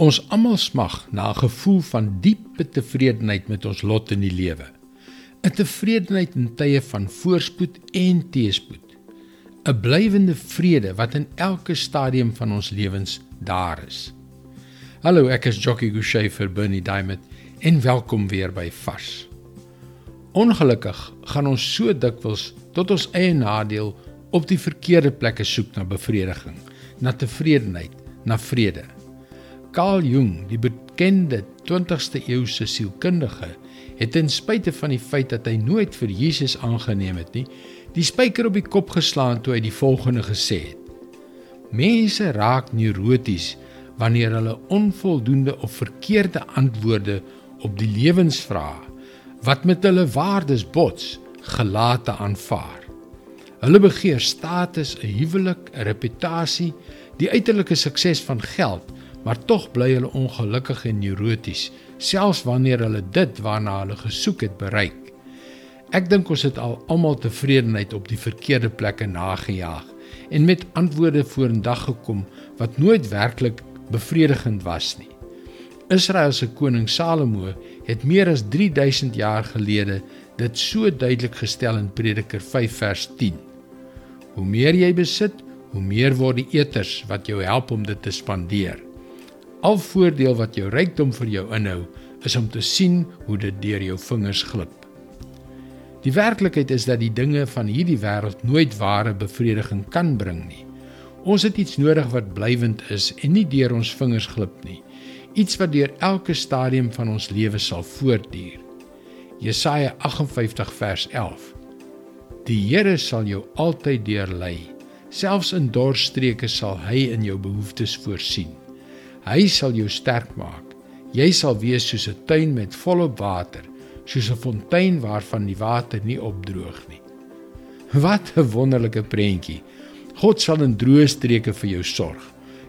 Ons almal smag na 'n gevoel van diepe tevredenheid met ons lot in die lewe. 'n Tevredenheid in tye van voorspoed en teëspoed. 'n Blywende vrede wat in elke stadium van ons lewens daar is. Hallo, ek is Jockey Gouchee vir Bernie Diamond en welkom weer by Vars. Ongelukkig gaan ons so dikwels tot ons eie nadeel op die verkeerde plekke soek na bevrediging, na tevredenheid, na vrede. Carl Jung, die bekende 20ste eeuse sielkundige, het ten spyte van die feit dat hy nooit vir Jesus aangeneem het nie, die spyker op die kop geslaan toe hy die volgende gesê het: Mense raak neuroties wanneer hulle onvoldoende of verkeerde antwoorde op die lewensvrae wat met hulle waardes bots, gelate aanvaar. Hulle begeer status, 'n huwelik, 'n reputasie, die uiterlike sukses van geld maar tog bly hulle ongelukkig en neuroties, selfs wanneer hulle dit waarna hulle gesoek het bereik. Ek dink ons het al almal tevredenheid op die verkeerde plekke nagejaag en met antwoorde vorendag gekom wat nooit werklik bevredigend was nie. Israel se koning Salomo het meer as 3000 jaar gelede dit so duidelik gestel in Prediker 5 vers 10. Hoe meer jy besit, hoe meer word die eters wat jou help om dit te spandeer. Al voordeel wat jou rykdom vir jou inhou, is om te sien hoe dit deur jou vingers glip. Die werklikheid is dat die dinge van hierdie wêreld nooit ware bevrediging kan bring nie. Ons het iets nodig wat blywend is en nie deur ons vingers glip nie. Iets wat deur elke stadium van ons lewe sal voortduur. Jesaja 58 vers 11. Die Here sal jou altyd deurlei. Selfs in dorstreke sal hy in jou behoeftes voorsien. Hy sal jou sterk maak. Jy sal wees soos 'n tuin met volop water, soos 'n fontein waarvan die water nie opdroog nie. Wat 'n wonderlike prentjie. God sal in droë streke vir jou sorg.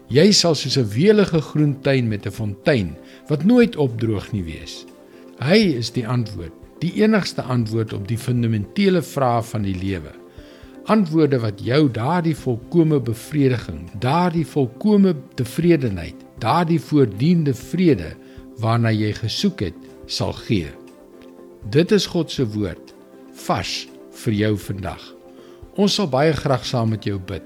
Jy sal soos 'n welige groen tuin met 'n fontein wat nooit opdroog nie wees. Hy is die antwoord, die enigste antwoord op die fundamentele vrae van die lewe. Antwoorde wat jou daardie volkomme bevrediging, daardie volkomme tevredenheid daardie voordiende vrede waarna jy gesoek het, sal gee. Dit is God se woord vars vir jou vandag. Ons sal baie graag saam met jou bid.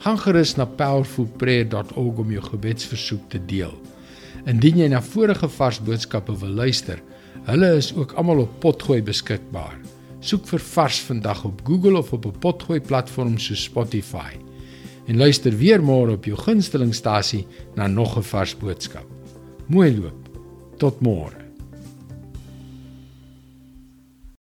Gaan gerus na powerfulprayer.org om jou gebedsversoek te deel. Indien jy na vorige vars boodskappe wil luister, hulle is ook almal op Potgooi beskikbaar. Soek vir vars vandag op Google of op 'n Potgooi platform soos Spotify en luister weer môre op jou gunstelingstasie na nog 'n vars boodskap. Mooi loop. Tot môre.